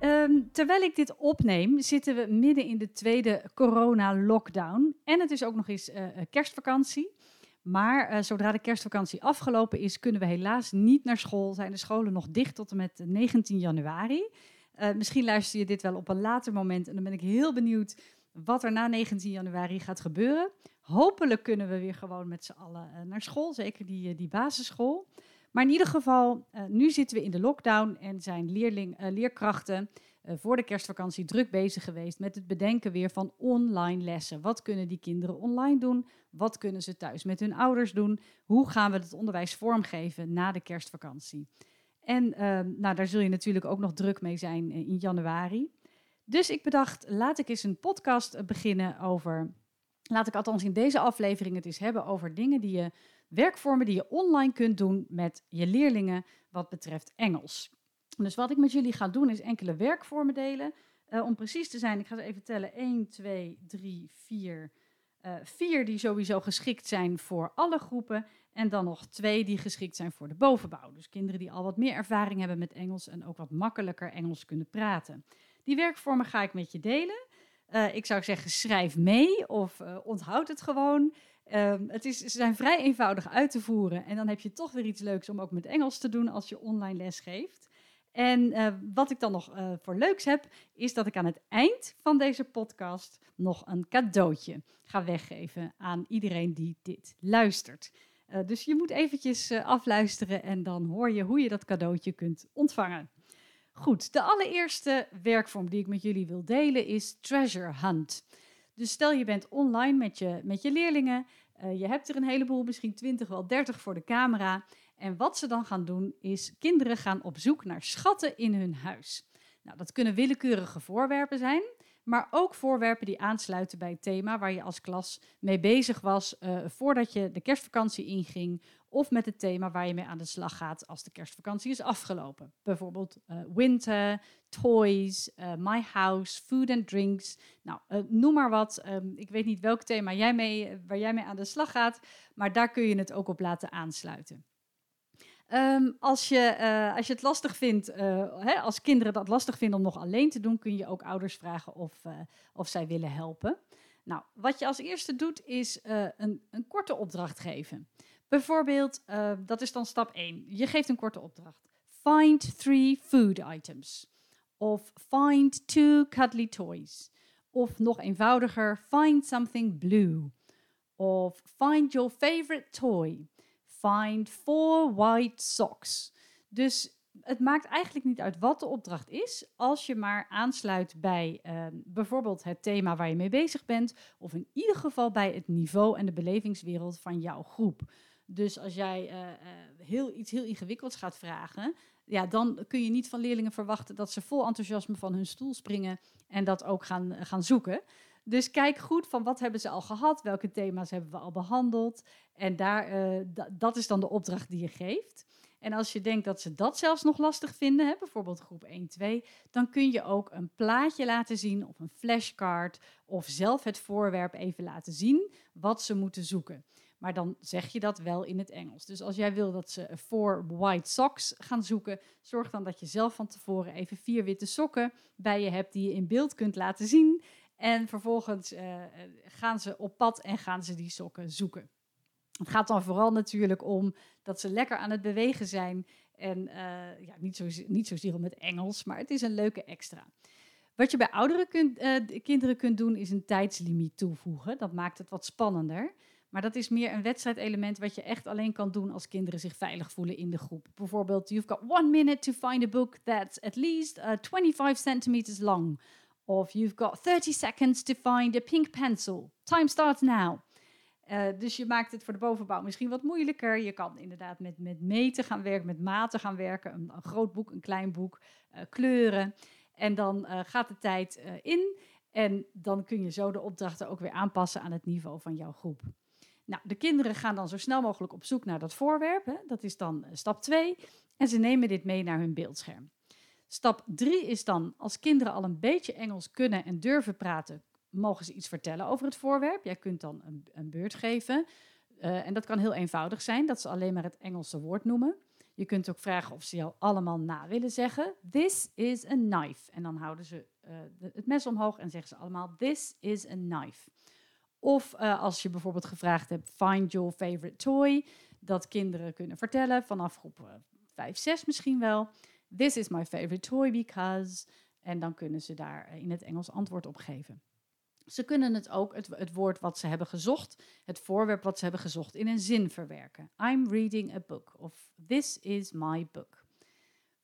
Ehm, terwijl ik dit opneem, zitten we midden in de tweede corona-lockdown. En het is ook nog eens uh, kerstvakantie. Maar uh, zodra de kerstvakantie afgelopen is, kunnen we helaas niet naar school. Zijn de scholen nog dicht tot en met 19 januari. Misschien luister je dit wel op een later moment. En dan ben ik heel benieuwd wat er na 19 januari gaat gebeuren. Hopelijk kunnen we weer gewoon met z'n allen naar school. Zeker die, die basisschool. Maar in ieder geval, uh, nu zitten we in de lockdown en zijn leerling, uh, leerkrachten uh, voor de kerstvakantie druk bezig geweest met het bedenken weer van online lessen. Wat kunnen die kinderen online doen? Wat kunnen ze thuis met hun ouders doen? Hoe gaan we het onderwijs vormgeven na de kerstvakantie? En ehm, nou, daar zul je natuurlijk ook nog druk mee zijn in januari. Dus ik bedacht, laat ik eens een podcast beginnen over. Laat ik althans in deze aflevering het eens hebben over dingen die je werkvormen die je online kunt doen met je leerlingen wat betreft Engels. Dus wat ik met jullie ga doen is enkele werkvormen delen. Uh, om precies te zijn, ik ga ze even tellen. 1, 2, 3, 4. Uh, vier die sowieso geschikt zijn voor alle groepen. En dan nog twee die geschikt zijn voor de bovenbouw. Dus kinderen die al wat meer ervaring hebben met Engels en ook wat makkelijker Engels kunnen praten. Die werkvormen ga ik met je delen. Uh, ik zou zeggen, schrijf mee of uh, onthoud het gewoon. Um, het is, ze zijn vrij eenvoudig uit te voeren. En dan heb je toch weer iets leuks om ook met Engels te doen als je online les geeft. En uh, wat ik dan nog uh, voor leuks heb, is dat ik aan het eind van deze podcast nog een cadeautje ga weggeven aan iedereen die dit luistert. Uh, dus je moet eventjes afluisteren en dan hoor je hoe je dat cadeautje kunt ontvangen. Goed, de allereerste werkvorm die ik met jullie wil delen is treasure hunt. Dus stel je bent online met je, met je leerlingen, uh, je hebt er een heleboel, misschien 20, wel 30 voor de camera. En wat ze dan gaan doen is kinderen gaan op zoek naar schatten in hun huis. Nou, dat kunnen willekeurige voorwerpen zijn, maar ook voorwerpen die aansluiten bij het thema waar je als klas mee bezig was uh, voordat je de kerstvakantie inging of met het thema waar je mee aan de slag gaat als de kerstvakantie is afgelopen. Bijvoorbeeld uh, winter, toys, uh, my house, food and drinks. Nou, noem maar wat. Um, ik weet niet welk thema jij mee, waar jij mee aan de slag gaat, maar daar kun je het ook op laten aansluiten. Um, als, je, uh, als je het lastig vindt, uh, hè, als kinderen dat lastig vinden om nog alleen te doen, kun je ook ouders vragen of, uh, of zij willen helpen. Nou, wat je als eerste doet, is een, een korte opdracht geven. Bijvoorbeeld, dat is dan stap 1. Je geeft een korte opdracht. Find three food items. Of find two cuddly toys. Of nog eenvoudiger, find something blue. Of find your favorite toy. Find four white socks. Dus het maakt eigenlijk niet uit wat de opdracht is, als je maar aansluit bij uh, bijvoorbeeld het thema waar je mee bezig bent, of in ieder geval bij het niveau en de belevingswereld van jouw groep. Dus als jij uh, uh, heel, iets heel ingewikkelds gaat vragen, ja, dan kun je niet van leerlingen verwachten dat ze vol enthousiasme van hun stoel springen en dat ook gaan, gaan zoeken. Dus kijk goed van wat hebben ze al gehad, welke thema's hebben we al behandeld. En daar, uh, dat is dan de opdracht die je geeft. En als je denkt dat ze dat zelfs nog lastig vinden, hè, bijvoorbeeld groep 1, 2, dan kun je ook een plaatje laten zien of een flashcard of zelf het voorwerp even laten zien wat ze moeten zoeken. Maar dan zeg je dat wel in het Engels. Dus als jij wil dat ze voor white socks gaan zoeken, zorg dan dat je zelf van tevoren even vier witte sokken bij je hebt die je in beeld kunt laten zien. En vervolgens uh, gaan ze op pad en gaan ze die sokken zoeken. Het gaat dan vooral natuurlijk om dat ze lekker aan het bewegen zijn. En uh, ja, niet, zo, niet zozeer met Engels, maar het is een leuke extra. Wat je bij oudere kunt, uh, kinderen kunt doen, is een tijdslimiet toevoegen. Dat maakt het wat spannender. Maar dat is meer een wedstrijdelement wat je echt alleen kan doen als kinderen zich veilig voelen in de groep. Bijvoorbeeld, you've got one minute to find a book that's at least uh, 25 centimeters long. Of you've got 30 seconds to find a pink pencil. Time starts now. Uh, dus je maakt het voor de bovenbouw misschien wat moeilijker. Je kan inderdaad met, met meten gaan werken, met maten gaan werken. Een, groot boek, een klein boek, uh, kleuren. En dan uh, gaat de tijd in. En dan kun je zo de opdrachten ook weer aanpassen aan het niveau van jouw groep. Nou, de kinderen gaan dan zo snel mogelijk op zoek naar dat voorwerp. Hè. Dat is dan stap 2. En ze nemen dit mee naar hun beeldscherm. Stap 3 is dan, als kinderen al een beetje Engels kunnen en durven praten, mogen ze iets vertellen over het voorwerp. Jij kunt dan een, een beurt geven. Uh, en dat kan heel eenvoudig zijn, dat ze alleen maar het Engelse woord noemen. Je kunt ook vragen of ze jou allemaal na willen zeggen. This is a knife. En dan houden ze uh, het mes omhoog en zeggen ze allemaal: This is a knife. Of uh, als je bijvoorbeeld gevraagd hebt: Find your favorite toy. Dat kinderen kunnen vertellen vanaf groep 5, 6 misschien wel. This is my favorite toy because. En dan kunnen ze daar in het Engels antwoord op geven. Ze kunnen het ook, het, het, woord wat ze hebben gezocht, het voorwerp wat ze hebben gezocht, in een zin verwerken. I'm reading a book of this is my book.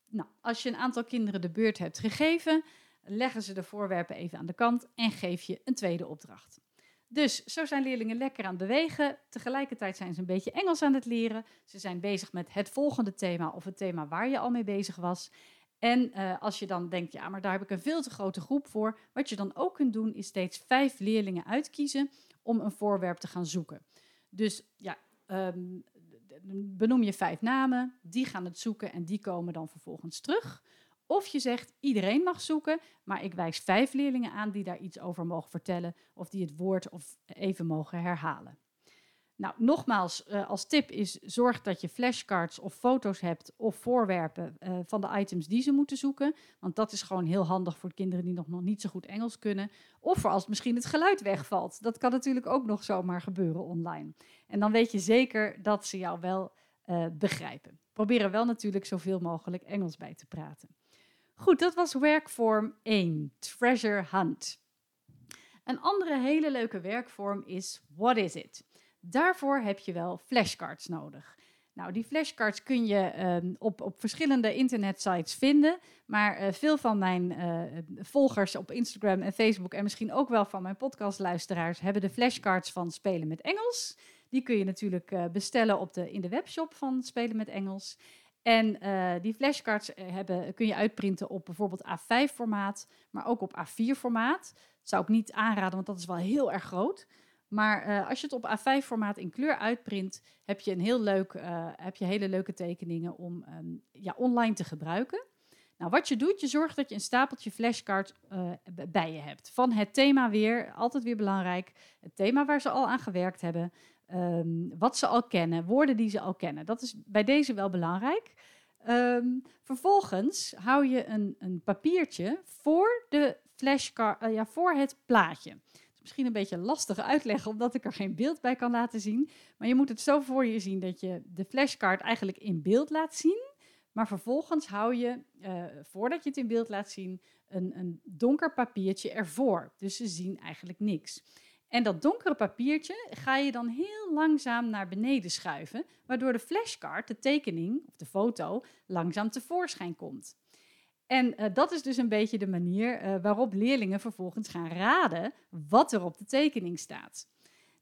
Nou, als je een aantal kinderen de beurt hebt gegeven, leggen ze de voorwerpen even aan de kant en geef je een tweede opdracht. Dus zo zijn leerlingen lekker aan het bewegen. Tegelijkertijd zijn ze een beetje Engels aan het leren. Ze zijn bezig met het volgende thema of het thema waar je al mee bezig was. En uh, als je dan denkt, ja, maar daar heb ik een veel te grote groep voor. Wat je dan ook kunt doen, is steeds vijf leerlingen uitkiezen om een voorwerp te gaan zoeken. Dus ja, um, benoem je vijf namen, die gaan het zoeken en die komen dan vervolgens terug. Of je zegt, iedereen mag zoeken, maar ik wijs vijf leerlingen aan die daar iets over mogen vertellen of die het woord of even mogen herhalen. Nou, nogmaals, uh, als tip is zorg dat je flashcards of foto's hebt of voorwerpen uh, van de items die ze moeten zoeken. Want dat is gewoon heel handig voor kinderen die nog, niet zo goed Engels kunnen. Of voor als misschien het geluid wegvalt. Dat kan natuurlijk ook nog zomaar gebeuren online. En dan weet je zeker dat ze jou wel uh, begrijpen. Probeer er wel natuurlijk zoveel mogelijk Engels bij te praten. Goed, dat was werkvorm 1, Treasure Hunt. Een andere hele leuke werkvorm is What is it? Daarvoor heb je wel flashcards nodig. Nou, die flashcards kun je uh, op, op verschillende internetsites vinden. Maar uh, veel van mijn uh, volgers op Instagram en Facebook en misschien ook wel van mijn podcastluisteraars hebben de flashcards van Spelen met Engels. Die kun je natuurlijk uh, bestellen op de, in de webshop van Spelen met Engels. En die flashcards hebben, kun je uitprinten op bijvoorbeeld A5-formaat, maar ook op A4-formaat. Dat zou ik niet aanraden, want dat is wel heel erg groot. Maar uh, als je het op A5-formaat in kleur uitprint, heb je, een heel leuk, heb je hele leuke tekeningen om um, ja, online te gebruiken. Nou, wat je doet, je zorgt dat je een stapeltje flashcards bij je hebt. Van het thema weer, altijd weer belangrijk. Het thema waar ze al aan gewerkt hebben. Um, wat ze al kennen, woorden die ze al kennen. Dat is bij deze wel belangrijk. Um, vervolgens hou je een, een papiertje voor, de flashcard, ja, voor het plaatje misschien een beetje lastig uitleggen, omdat ik er geen beeld bij kan laten zien. Maar je moet het zo voor je zien dat je de flashcard eigenlijk in beeld laat zien. Maar vervolgens hou je, uh, voordat je het in beeld laat zien, een, een donker papiertje ervoor. Dus ze zien eigenlijk niks. En dat donkere papiertje ga je dan heel langzaam naar beneden schuiven, waardoor de flashcard, de tekening of de foto, langzaam tevoorschijn komt. En uh, dat is dus een beetje de manier uh, waarop leerlingen vervolgens gaan raden wat er op de tekening staat.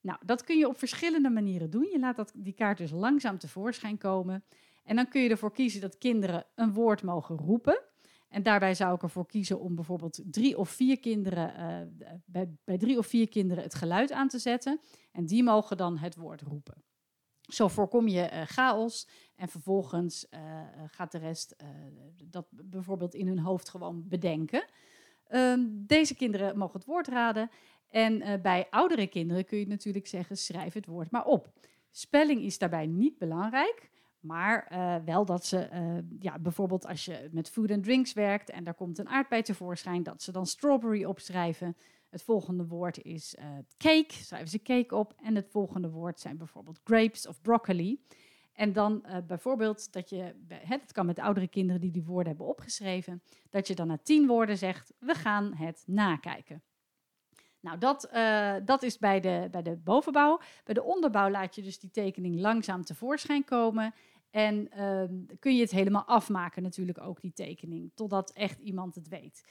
Nou, dat kun je op verschillende manieren doen. Je laat dat, die kaart dus langzaam tevoorschijn komen. En dan kun je ervoor kiezen dat kinderen een woord mogen roepen. En daarbij zou ik ervoor kiezen om bijvoorbeeld drie of vier kinderen, uh, bij, bij drie of vier kinderen het geluid aan te zetten. En die mogen dan het woord roepen. Zo voorkom je uh, chaos en vervolgens uh, gaat de rest dat bijvoorbeeld in hun hoofd gewoon bedenken. Um, deze kinderen mogen het woord raden. En bij oudere kinderen kun je natuurlijk zeggen: schrijf het woord maar op. Spelling is daarbij niet belangrijk. Maar wel dat ze, ja, bijvoorbeeld als je met food and drinks werkt en daar komt een aardbei tevoorschijn, dat ze dan strawberry opschrijven. Het volgende woord is uh, cake, schrijven ze cake op. En het volgende woord zijn bijvoorbeeld grapes of broccoli. En dan bijvoorbeeld dat je, het kan met oudere kinderen die die woorden hebben opgeschreven, dat je dan na tien woorden zegt, we gaan het nakijken. Nou, dat, dat is bij de, bij de bovenbouw. Bij de onderbouw laat je dus die tekening langzaam tevoorschijn komen. En uh, kun je het helemaal afmaken natuurlijk ook, die tekening, totdat echt iemand het weet.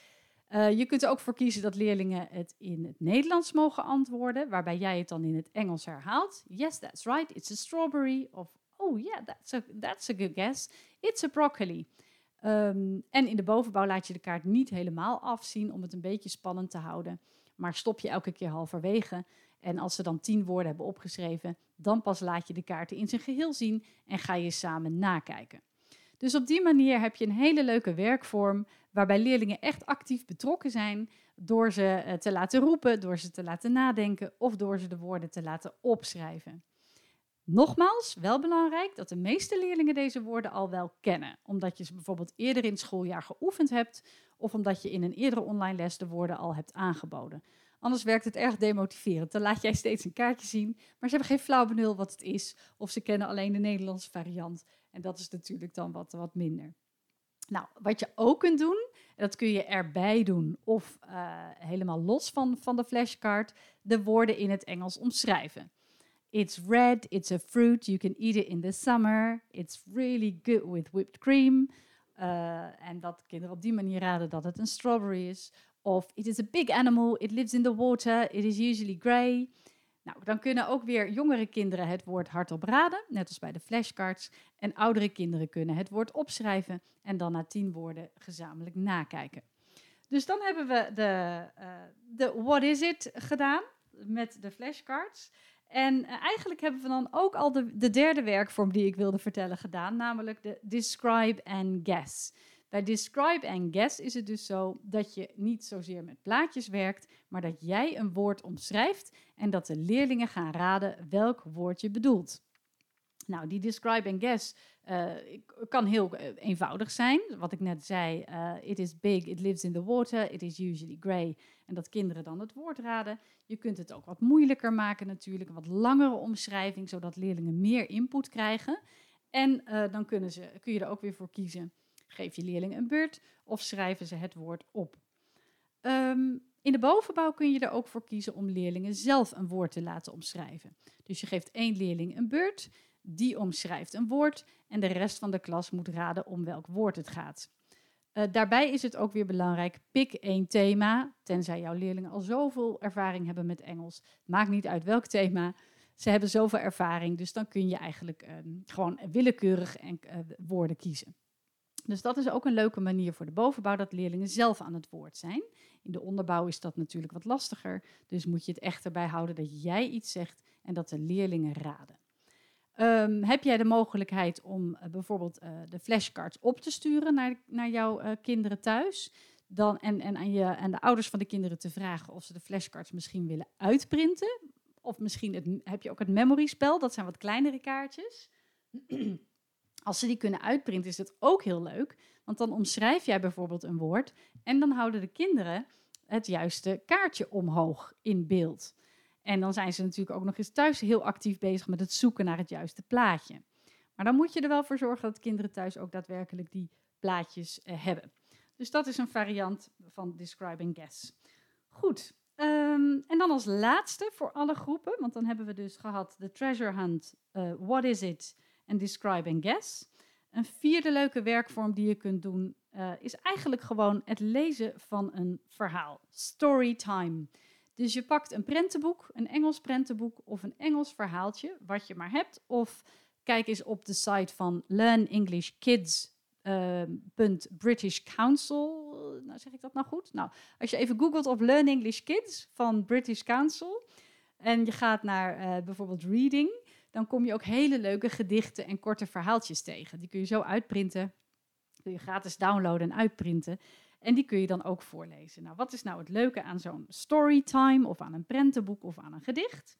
Uh, je kunt er ook voor kiezen dat leerlingen het in het Nederlands mogen antwoorden, waarbij jij het dan in het Engels herhaalt. Yes, that's right, it's a strawberry. Of, oh yeah, that's a, that's a good guess, it's a broccoli. Um, en in de bovenbouw laat je de kaart niet helemaal afzien om het een beetje spannend te houden. Maar stop je elke keer halverwege. En als ze dan tien woorden hebben opgeschreven, dan pas laat je de kaarten in zijn geheel zien en ga je samen nakijken. Dus op die manier heb je een hele leuke werkvorm waarbij leerlingen echt actief betrokken zijn door ze eh, te laten roepen, door ze te laten nadenken of door ze de woorden te laten opschrijven. Nogmaals, wel belangrijk dat de meeste leerlingen deze woorden al wel kennen, omdat je ze bijvoorbeeld eerder in het schooljaar geoefend hebt of omdat je in een eerdere online les de woorden al hebt aangeboden. Anders werkt het erg demotiverend. Dan laat jij steeds een kaartje zien, maar ze hebben geen flauw benul wat het is. Of ze kennen alleen de Nederlandse variant. En dat is natuurlijk dan wat, wat minder. Nou, wat je ook kunt doen, dat kun je erbij doen of uh, helemaal los van, van de flashcard, de woorden in het Engels omschrijven. It's red, it's a fruit, you can eat it in the summer, it's really good with whipped cream. Uh, en dat kinderen op die manier raden dat het een strawberry is. Of it is a big animal, it lives in the water, it is usually grey. Nou, dan kunnen ook weer jongere kinderen het woord hardop raden, net als bij de flashcards. En oudere kinderen kunnen het woord opschrijven en dan na tien woorden gezamenlijk nakijken. Dus dan hebben we de, uh, de What is it gedaan met de flashcards. En uh, eigenlijk hebben we dan ook al de, de derde werkvorm die ik wilde vertellen gedaan, namelijk de Describe and Guess. Bij Describe and Guess is het dus zo dat je niet zozeer met plaatjes werkt, maar dat jij een woord omschrijft en dat de leerlingen gaan raden welk woord je bedoelt. Nou, die Describe and Guess uh, kan heel eh, eenvoudig zijn. Wat ik net zei, uh, it is big, it lives in the water, it is usually grey. En dat kinderen dan het woord raden. Je kunt het ook wat moeilijker maken natuurlijk, een wat langere omschrijving, zodat leerlingen meer input krijgen. En dan kunnen ze, kun je er ook weer voor kiezen Geef je leerlingen een beurt of schrijven ze het woord op. Um, in de bovenbouw kun je er ook voor kiezen om leerlingen zelf een woord te laten omschrijven. Dus je geeft één leerling een beurt, die omschrijft een woord en de rest van de klas moet raden om welk woord het gaat. Uh, daarbij is het ook weer belangrijk, pik één thema, tenzij jouw leerlingen al zoveel ervaring hebben met Engels. Maakt niet uit welk thema, ze hebben zoveel ervaring, dus dan kun je eigenlijk uh, gewoon willekeurig en, uh, woorden kiezen. Dus dat is ook een leuke manier voor de bovenbouw, dat leerlingen zelf aan het woord zijn. In de onderbouw is dat natuurlijk wat lastiger, dus moet je het echt erbij houden dat jij iets zegt en dat de leerlingen raden. Um, heb jij de mogelijkheid om uh, bijvoorbeeld uh, de flashcards op te sturen naar, naar jouw uh, kinderen thuis? Dan, en en aan, je, aan de ouders van de kinderen te vragen of ze de flashcards misschien willen uitprinten. Of misschien het, heb je ook het memory spel, dat zijn wat kleinere kaartjes. Als ze die kunnen uitprinten, is het ook heel leuk. Want dan omschrijf jij bijvoorbeeld een woord en dan houden de kinderen het juiste kaartje omhoog in beeld. En dan zijn ze natuurlijk ook nog eens thuis heel actief bezig met het zoeken naar het juiste plaatje. Maar dan moet je er wel voor zorgen dat kinderen thuis ook daadwerkelijk die plaatjes eh, hebben. Dus dat is een variant van Describe and Guess. Goed. Um, en dan als laatste voor alle groepen, want dan hebben we dus gehad de treasure hunt, uh, what is it, en Describe and Guess. Een vierde leuke werkvorm die je kunt doen uh, is eigenlijk gewoon het lezen van een verhaal. Storytime. Dus je pakt een prentenboek, een Engels prentenboek of een Engels verhaaltje, wat je maar hebt. Of kijk eens op de site van Learn English Kids. Uh, nou zeg ik dat nou goed? Nou, als je even googelt op Learn English Kids van British Council en je gaat naar uh, bijvoorbeeld reading, dan kom je ook hele leuke gedichten en korte verhaaltjes tegen. Die kun je zo uitprinten, kun je gratis downloaden en uitprinten. En die kun je dan ook voorlezen. Nou, wat is nou het leuke aan zo'n storytime of aan een prentenboek of aan een gedicht?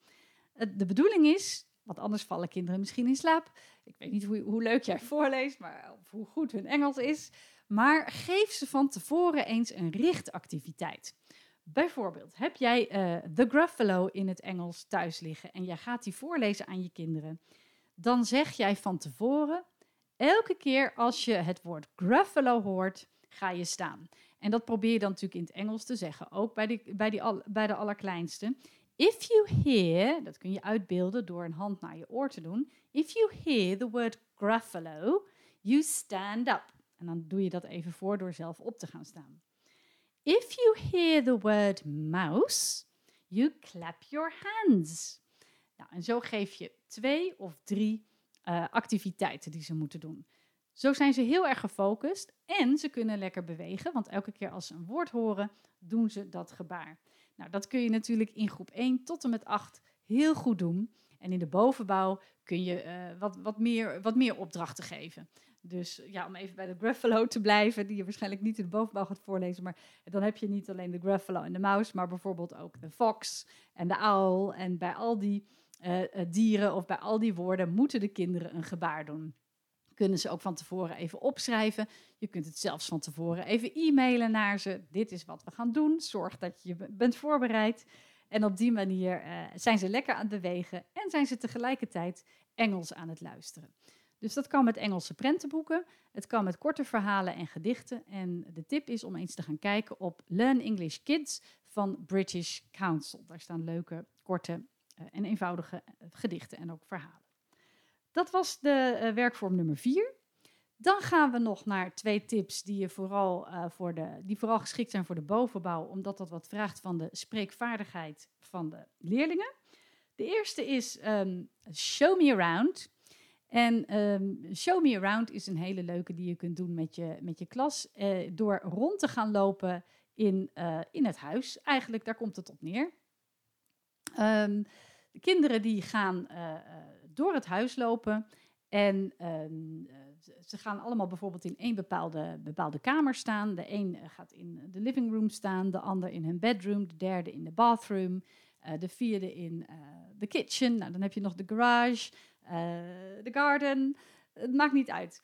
De bedoeling is, want anders vallen kinderen misschien in slaap. Ik weet niet hoe, hoe leuk jij voorleest, maar, of hoe goed hun Engels is. Maar geef ze van tevoren eens een richtactiviteit. Bijvoorbeeld, heb jij uh, The Gruffalo in het Engels thuis liggen en jij gaat die voorlezen aan je kinderen, dan zeg jij van tevoren, elke keer als je het woord Gruffalo hoort, ga je staan. En dat probeer je dan natuurlijk in het Engels te zeggen, ook bij, die, bij, die bij de allerkleinste. If you hear, dat kun je uitbeelden door een hand naar je oor te doen. If you hear the word Gruffalo, you stand up. En dan doe je dat even voor door zelf op te gaan staan. If you hear the word mouse, you clap your hands. Nou, en zo geef je twee of drie uh, activiteiten die ze moeten doen. Zo zijn ze heel erg gefocust en ze kunnen lekker bewegen, want elke keer als ze een woord horen, doen ze dat gebaar. Nou, dat kun je natuurlijk in groep 1 tot en met 8 heel goed doen. En in de bovenbouw kun je uh, wat, wat, meer, wat meer opdrachten geven. Dus ja, om even bij de Gruffalo te blijven, die je waarschijnlijk niet in de bovenbouw gaat voorlezen, maar dan heb je niet alleen de Gruffalo en de mouse, maar bijvoorbeeld ook de fox en de owl. En bij al die uh, dieren of bij al die woorden moeten de kinderen een gebaar doen. Kunnen ze ook van tevoren even opschrijven. Je kunt het zelfs van tevoren even e-mailen naar ze. Dit is wat we gaan doen. Zorg dat je bent voorbereid. En op die manier uh, zijn ze lekker aan het bewegen en zijn ze tegelijkertijd Engels aan het luisteren. Dus dat kan met Engelse prentenboeken, het kan met korte verhalen en gedichten. En de tip is om eens te gaan kijken op Learn English Kids van British Council. Daar staan leuke, korte uh, en eenvoudige uh, gedichten en ook verhalen. Dat was de uh, werkvorm nummer 4. Dan gaan we nog naar twee tips die, je vooral, voor de, die vooral geschikt zijn voor de bovenbouw, omdat dat wat vraagt van de spreekvaardigheid van de leerlingen. De eerste is um, Show Me Around. En um, Show Me Around is een hele leuke die je kunt doen met je, met je klas. Uh, door rond te gaan lopen in, uh, in het huis. Eigenlijk, daar komt het op neer. Um, de kinderen die gaan uh, door het huis lopen. En um, ze gaan allemaal bijvoorbeeld in één bepaalde, bepaalde kamer staan. De een gaat in de living room staan, de ander in hun bedroom, de derde in de bathroom, de vierde in de kitchen. Nou, dan heb je nog de garage de eh, garden. Het maakt niet uit.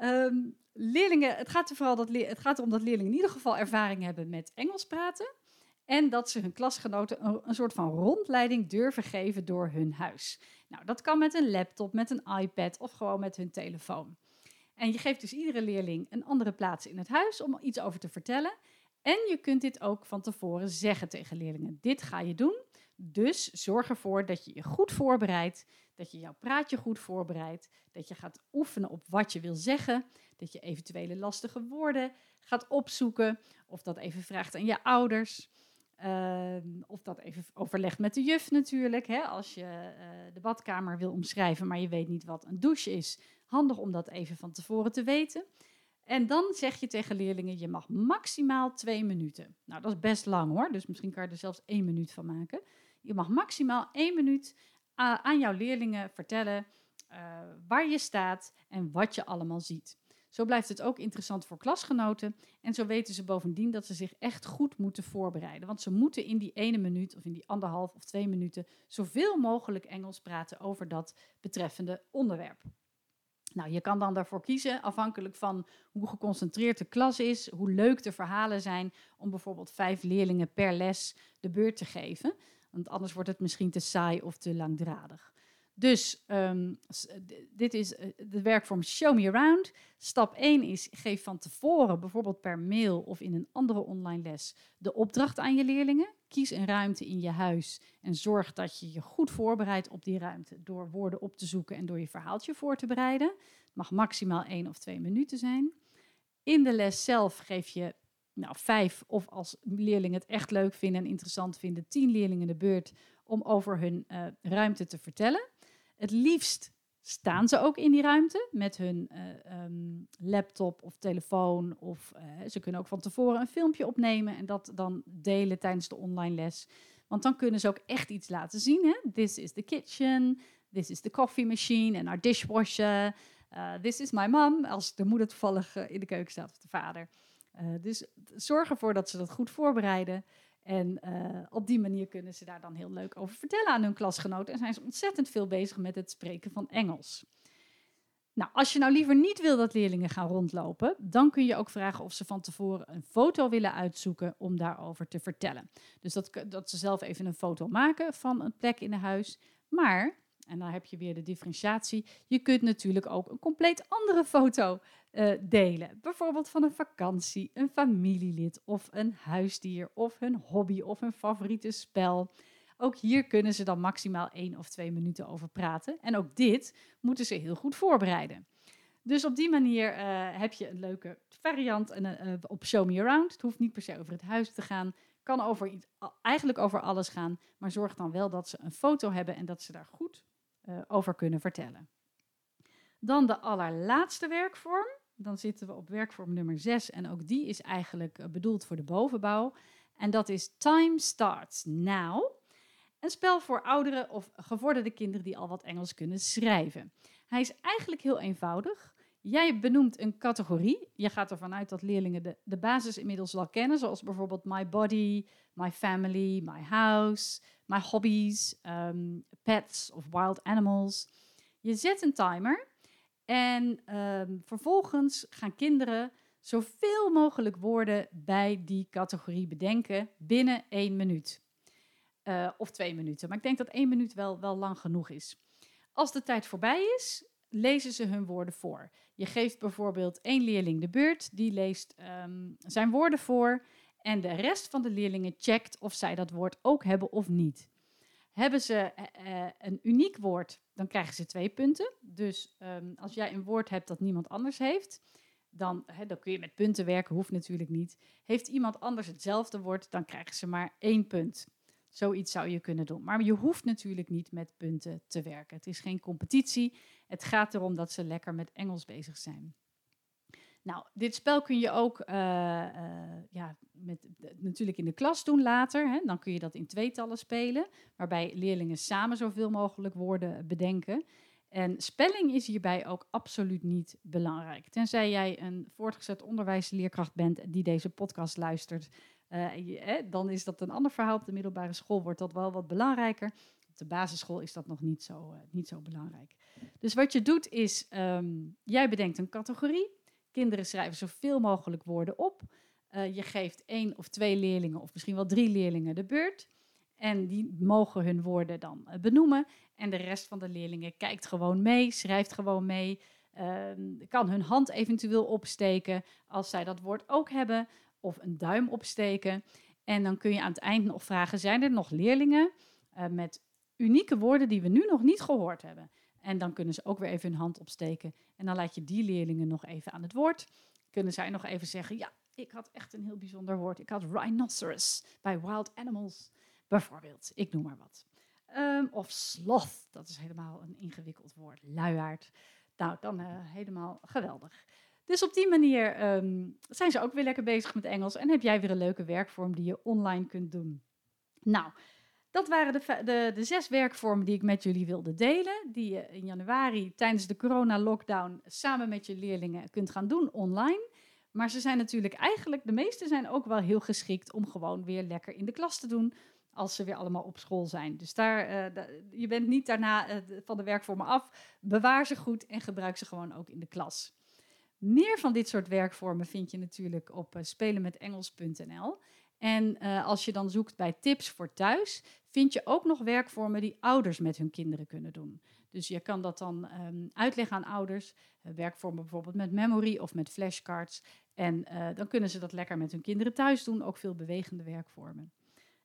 Um, leerlingen, het gaat, er vooral dat het gaat erom dat leerlingen in ieder geval ervaring hebben met Engels praten. En dat ze hun klasgenoten een, een, soort van rondleiding durven geven door hun huis. Nou, dat kan met een laptop, met een iPad of gewoon met hun telefoon. En je geeft dus iedere leerling een andere plaats in het huis om iets over te vertellen. En je kunt dit ook van tevoren zeggen tegen leerlingen. Dit ga je doen. Dus zorg ervoor dat je je goed voorbereidt, dat je jouw praatje goed voorbereidt, dat je gaat oefenen op wat je wil zeggen, dat je eventuele lastige woorden gaat opzoeken, of dat even vraagt aan je ouders. Uh, of dat even overlegt met de juf natuurlijk. Hè? Als je uh, de badkamer wil omschrijven, maar je weet niet wat een douche is. Handig om dat even van tevoren te weten. En dan zeg je tegen leerlingen, je mag maximaal twee minuten. Nou, dat is best lang hoor, dus misschien kan je er zelfs één minuut van maken. Je mag maximaal één minuut aan jouw leerlingen vertellen uh, waar je staat en wat je allemaal ziet. Zo blijft het ook interessant voor klasgenoten en zo weten ze bovendien dat ze zich echt goed moeten voorbereiden. Want ze moeten in die ene minuut of in die anderhalf of twee minuten zoveel mogelijk Engels praten over dat betreffende onderwerp. Nou, je kan dan daarvoor kiezen, afhankelijk van hoe geconcentreerd de klas is, hoe leuk de verhalen zijn, om bijvoorbeeld vijf leerlingen per les de beurt te geven. Want anders wordt het misschien te saai of te langdradig. Dus um, dit is eh, de werkvorm Show Me Around. Stap 1 is geef van tevoren, bijvoorbeeld per mail of in een andere online les, de opdracht aan je leerlingen. Kies een ruimte in je huis en zorg dat je je goed voorbereidt op die ruimte door woorden op te zoeken en door je verhaaltje voor te bereiden. Het mag maximaal 1 of 2 minuten zijn. In de les zelf geef je nou, vijf of als leerlingen het echt leuk vinden en interessant vinden, tien leerlingen de beurt om over hun uh, ruimte te vertellen. Het liefst staan ze ook in die ruimte met hun uh, um, laptop of telefoon. Of uh, ze kunnen ook van tevoren een filmpje opnemen en dat dan delen tijdens de online les. Want dan kunnen ze ook echt iets laten zien. Hè? This is the kitchen, this is the coffee machine en our dishwasher. This is my mom, als de moeder toevallig in de keuken staat of de vader. Dus zorg ervoor dat ze dat goed voorbereiden. En uh, op die manier kunnen ze daar dan heel leuk over vertellen aan hun klasgenoten. En zijn ze ontzettend veel bezig met het spreken van Engels. Nou, als je nou liever niet wil dat leerlingen gaan rondlopen, dan kun je ook vragen of ze van tevoren een foto willen uitzoeken om daarover te vertellen. Dus dat, dat ze zelf even een foto maken van een plek in de huis. Maar en dan heb je weer de differentiatie. Je kunt natuurlijk ook een compleet andere foto uh, delen. Bijvoorbeeld van een vakantie, een familielid of een huisdier of hun hobby of hun favoriete spel. Ook hier kunnen ze dan maximaal één of twee minuten over praten. En ook dit moeten ze heel goed voorbereiden. Dus op die manier eh, heb je een leuke variant en, op Show Me Around. Het hoeft niet per se over het huis te gaan. Kan over iets, eigenlijk over alles gaan. Maar zorg dan wel dat ze een foto hebben en dat ze daar goed over kunnen vertellen. Dan de allerlaatste werkvorm. Dan zitten we op werkvorm nummer 6 en ook die is eigenlijk bedoeld voor de bovenbouw. En dat is Time Starts Now. Een spel voor oudere of gevorderde kinderen die al wat Engels kunnen schrijven. Hij is eigenlijk heel eenvoudig. Jij benoemt een categorie. Je gaat ervan uit dat leerlingen de, de basis inmiddels wel kennen, zoals bijvoorbeeld my body, my family, my house, my hobbies, um, pets of wild animals. Je zet een timer en um, vervolgens gaan kinderen zoveel mogelijk woorden bij die categorie bedenken binnen één minuut. Uh, of twee minuten. Maar ik denk dat één minuut wel, wel lang genoeg is. Als de tijd voorbij is, lezen ze hun woorden voor. Je geeft bijvoorbeeld één leerling de beurt, die leest um, zijn woorden voor. En de rest van de leerlingen checkt of zij dat woord ook hebben of niet. Hebben ze uh, een uniek woord, dan krijgen ze twee punten. Dus um, als jij een woord hebt dat niemand anders heeft, dan, dan kun je met punten werken, hoeft natuurlijk niet. Heeft iemand anders hetzelfde woord, dan krijgen ze maar één punt. Zoiets zou je kunnen doen. Maar je hoeft natuurlijk niet met punten te werken. Het is geen competitie. Het gaat erom dat ze lekker met Engels bezig zijn. Nou, dit spel kun je ook uh, uh, ja, met, natuurlijk in de klas doen later. Hè. Dan kun je dat in tweetallen spelen, waarbij leerlingen samen zoveel mogelijk woorden bedenken. En spelling is hierbij ook absoluut niet belangrijk. Tenzij jij een voortgezet onderwijsleerkracht bent die deze podcast luistert, uh, dan is dat een ander verhaal. Op de middelbare school wordt dat wel wat belangrijker. Op de basisschool is dat nog niet zo, niet zo belangrijk. Dus wat je doet is, um, jij bedenkt een categorie. Kinderen schrijven zoveel mogelijk woorden op. Uh, je geeft één of twee leerlingen, of misschien wel drie leerlingen, de beurt. En die mogen hun woorden dan benoemen. En de rest van de leerlingen kijkt gewoon mee, schrijft gewoon mee. Uh, kan hun hand eventueel opsteken als zij dat woord ook hebben of een duim opsteken. En dan kun je aan het eind nog vragen: zijn er nog leerlingen uh, met unieke woorden die we nu nog niet gehoord hebben? En dan kunnen ze ook weer even hun hand opsteken. En dan laat je die leerlingen nog even aan het woord. Kunnen zij nog even zeggen: Ja, ik had echt een heel bijzonder woord. Ik had rhinoceros bij Wild Animals, bijvoorbeeld. Ik noem maar wat. Um, of sloth, dat is helemaal een ingewikkeld woord. Luiaard. Nou, dan uh, helemaal geweldig. Dus op die manier um, zijn ze ook weer lekker bezig met Engels en heb jij weer een leuke werkvorm die je online kunt doen. Nou, dat waren de, de, de, zes werkvormen die ik met jullie wilde delen, die je in januari tijdens de corona-lockdown samen met je leerlingen kunt gaan doen online. Maar ze zijn natuurlijk eigenlijk, de meeste zijn ook wel heel geschikt om gewoon weer lekker in de klas te doen als ze weer allemaal op school zijn. Dus daar, uh, je bent niet daarna uh, van de werkvormen af. Bewaar ze goed en gebruik ze gewoon ook in de klas. Meer van dit soort werkvormen vind je natuurlijk op uh, spelenmetengels.nl. En uh, als je dan zoekt bij tips voor thuis, vind je ook nog werkvormen die ouders met hun kinderen kunnen doen. Dus je kan dat dan um, uitleggen aan ouders. Uh, werkvormen bijvoorbeeld met memory of met flashcards. En dan kunnen ze dat lekker met hun kinderen thuis doen. Ook veel bewegende werkvormen.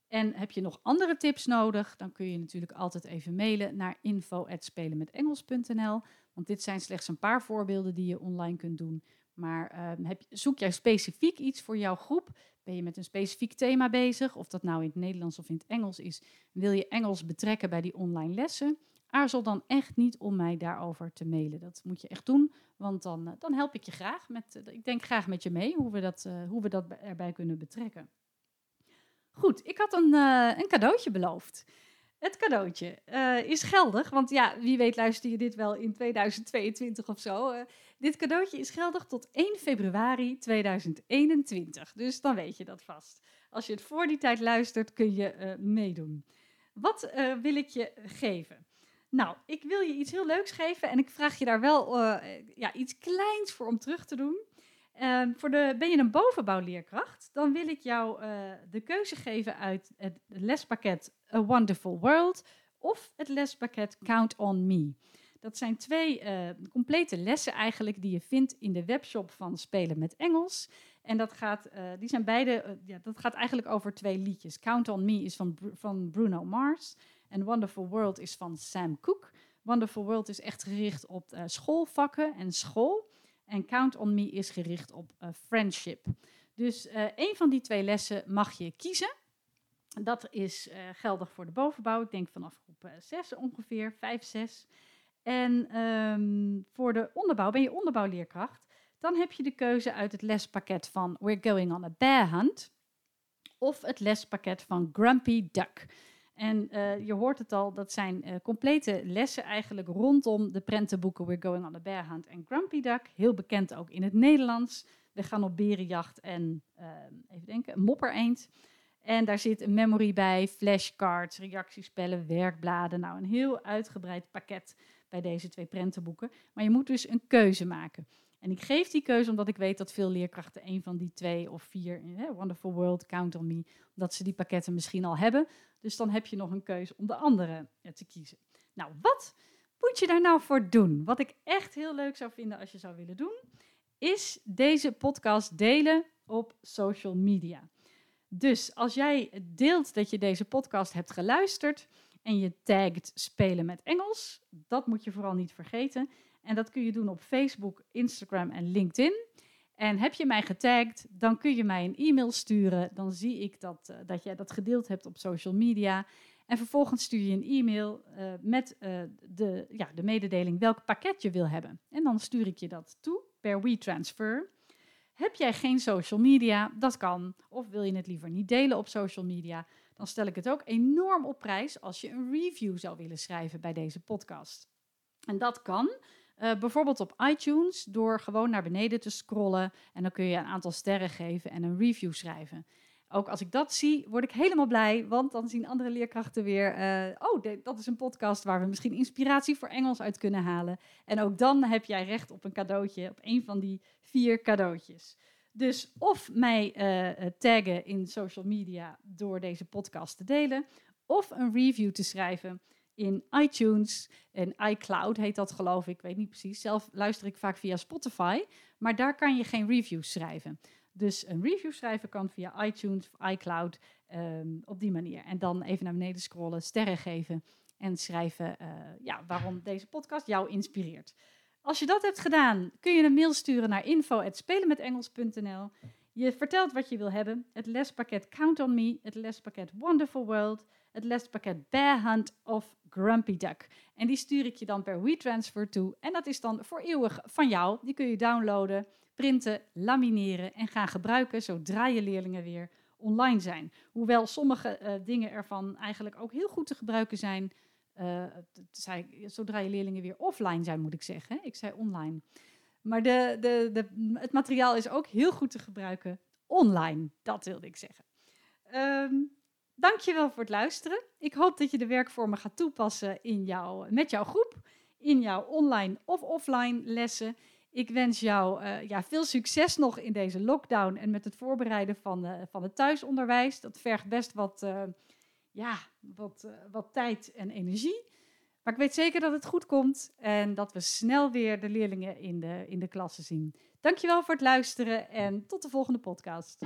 En heb je nog andere tips nodig, dan kun je natuurlijk altijd even mailen naar info.spelenmetengels.nl. Want dit zijn slechts een paar voorbeelden die je online kunt doen. Maar uh, heb, zoek jij specifiek iets voor jouw groep? Ben je met een specifiek thema bezig? Of dat nou in het Nederlands of in het Engels is? Wil je Engels betrekken bij die online lessen? Aarzel dan echt niet om mij daarover te mailen. Dat moet je echt doen, want dan, uh, dan help ik je graag. Met, uh, ik denk graag met je mee hoe we dat, eh, hoe we dat erbij kunnen betrekken. Goed, ik had een, een cadeautje beloofd. Het cadeautje is geldig, want ja, wie weet luister je dit wel in 2022 of zo. Dit cadeautje is geldig tot 1 februari 2021, dus dan weet je dat vast. Als je het voor die tijd luistert, kun je meedoen. Wat wil ik je geven? Nou, ik wil je iets heel leuks geven en ik vraag je daar wel ja, iets kleins voor om terug te doen. Um, voor de, ben je een bovenbouwleerkracht? Dan wil ik jou de keuze geven uit het lespakket A Wonderful World of het lespakket Count on Me. Dat zijn twee uh, complete lessen eigenlijk die je vindt in de webshop van Spelen met Engels. En dat gaat, uh, die zijn beide, ja, dat gaat eigenlijk over twee liedjes. Count on Me is van, van Bruno Mars en Wonderful World is van Sam Cooke. Wonderful World is echt gericht op schoolvakken en school. En Count on Me is gericht op friendship. Dus een van die twee lessen mag je kiezen. Dat is geldig voor de bovenbouw. Ik denk vanaf groep 6 ongeveer, 5, 6. En um, voor de onderbouw, ben je onderbouwleerkracht, dan heb je de keuze uit het lespakket van We're Going on a Bear Hunt of het lespakket van Grumpy Duck. En uh, je hoort het al, dat zijn uh, complete lessen eigenlijk rondom de prentenboeken We're Going on a Bear Hunt en Grumpy Duck. Heel bekend ook in het Nederlands. We gaan op berenjacht en, uh, even denken, moppereend. En daar zit een memory bij, flashcards, reactiespellen, werkbladen. Nou, een heel uitgebreid pakket bij deze twee prentenboeken. Maar je moet dus een keuze maken. En ik geef die keuze omdat ik weet dat veel leerkrachten een van die twee of vier, Wonderful World, Count on Me, dat ze die pakketten misschien al hebben. Dus dan heb je nog een keuze om de andere eh, te kiezen. Nou, wat moet je daar nou voor doen? Wat ik echt heel leuk zou vinden als je zou willen doen, is deze podcast delen op social media. Dus als jij deelt dat je deze podcast hebt geluisterd en je tagt spelen met Engels, dat moet je vooral niet vergeten. En dat kun je doen op Facebook, Instagram en LinkedIn. En heb je mij getagd, dan kun je mij een e-mail sturen. Dan zie ik dat, uh, dat jij dat gedeeld hebt op social media. En vervolgens stuur je een e-mail uh, met uh, de, ja, de mededeling welk pakket je wil hebben. En dan stuur ik je dat toe per WeTransfer. Heb jij geen social media? Dat kan. Of wil je het liever niet delen op social media? Dan stel ik het ook enorm op prijs als je een review zou willen schrijven bij deze podcast. En dat kan uh, bijvoorbeeld op iTunes door gewoon naar beneden te scrollen en dan kun je een aantal sterren geven en een review schrijven. Ook als ik dat zie, word ik helemaal blij, want dan zien andere leerkrachten weer, uh, oh, dat is een podcast waar we misschien inspiratie voor Engels uit kunnen halen. En ook dan heb jij recht op een cadeautje, op een van die vier cadeautjes. Dus of mij uh, taggen in social media door deze podcast te delen, of een review te schrijven in iTunes en iCloud heet dat geloof ik, ik weet niet precies. Zelf luister ik vaak via Spotify, maar daar kan je geen reviews schrijven. Dus een review schrijven kan via iTunes of iCloud um, op die manier. En dan even naar beneden scrollen, sterren geven en schrijven uh, ja, waarom deze podcast jou inspireert. Als je dat hebt gedaan, kun je een mail sturen naar info.spelenmetengels.nl. Je vertelt wat je wil hebben. Het lespakket Count on Me, het lespakket Wonderful World, het lespakket Bear Hunt of Grumpy Duck. En die stuur ik je dan per WeTransfer toe. En dat is dan voor eeuwig van jou. Die kun je downloaden, printen, lamineren en gaan gebruiken zodra je leerlingen weer online zijn. Hoewel sommige uh, dingen ervan eigenlijk ook heel goed te gebruiken zijn. Uh, zei, zodra je leerlingen weer offline zijn, moet ik zeggen. Ik zei online. Maar de, de, het materiaal is ook heel goed te gebruiken online. Dat wilde ik zeggen. Um, Dankjewel voor het luisteren. Ik hoop dat je de werkvormen gaat toepassen in jouw, met jouw groep, in jouw online of offline lessen. Ik wens jou uh, ja, veel succes nog in deze lockdown en met het voorbereiden van, uh, van het thuisonderwijs. Dat vergt best wat, ja, wat, wat tijd en energie. Maar ik weet zeker dat het goed komt en dat we snel weer de leerlingen in de, in de klassen zien. Dankjewel voor het luisteren en tot de volgende podcast.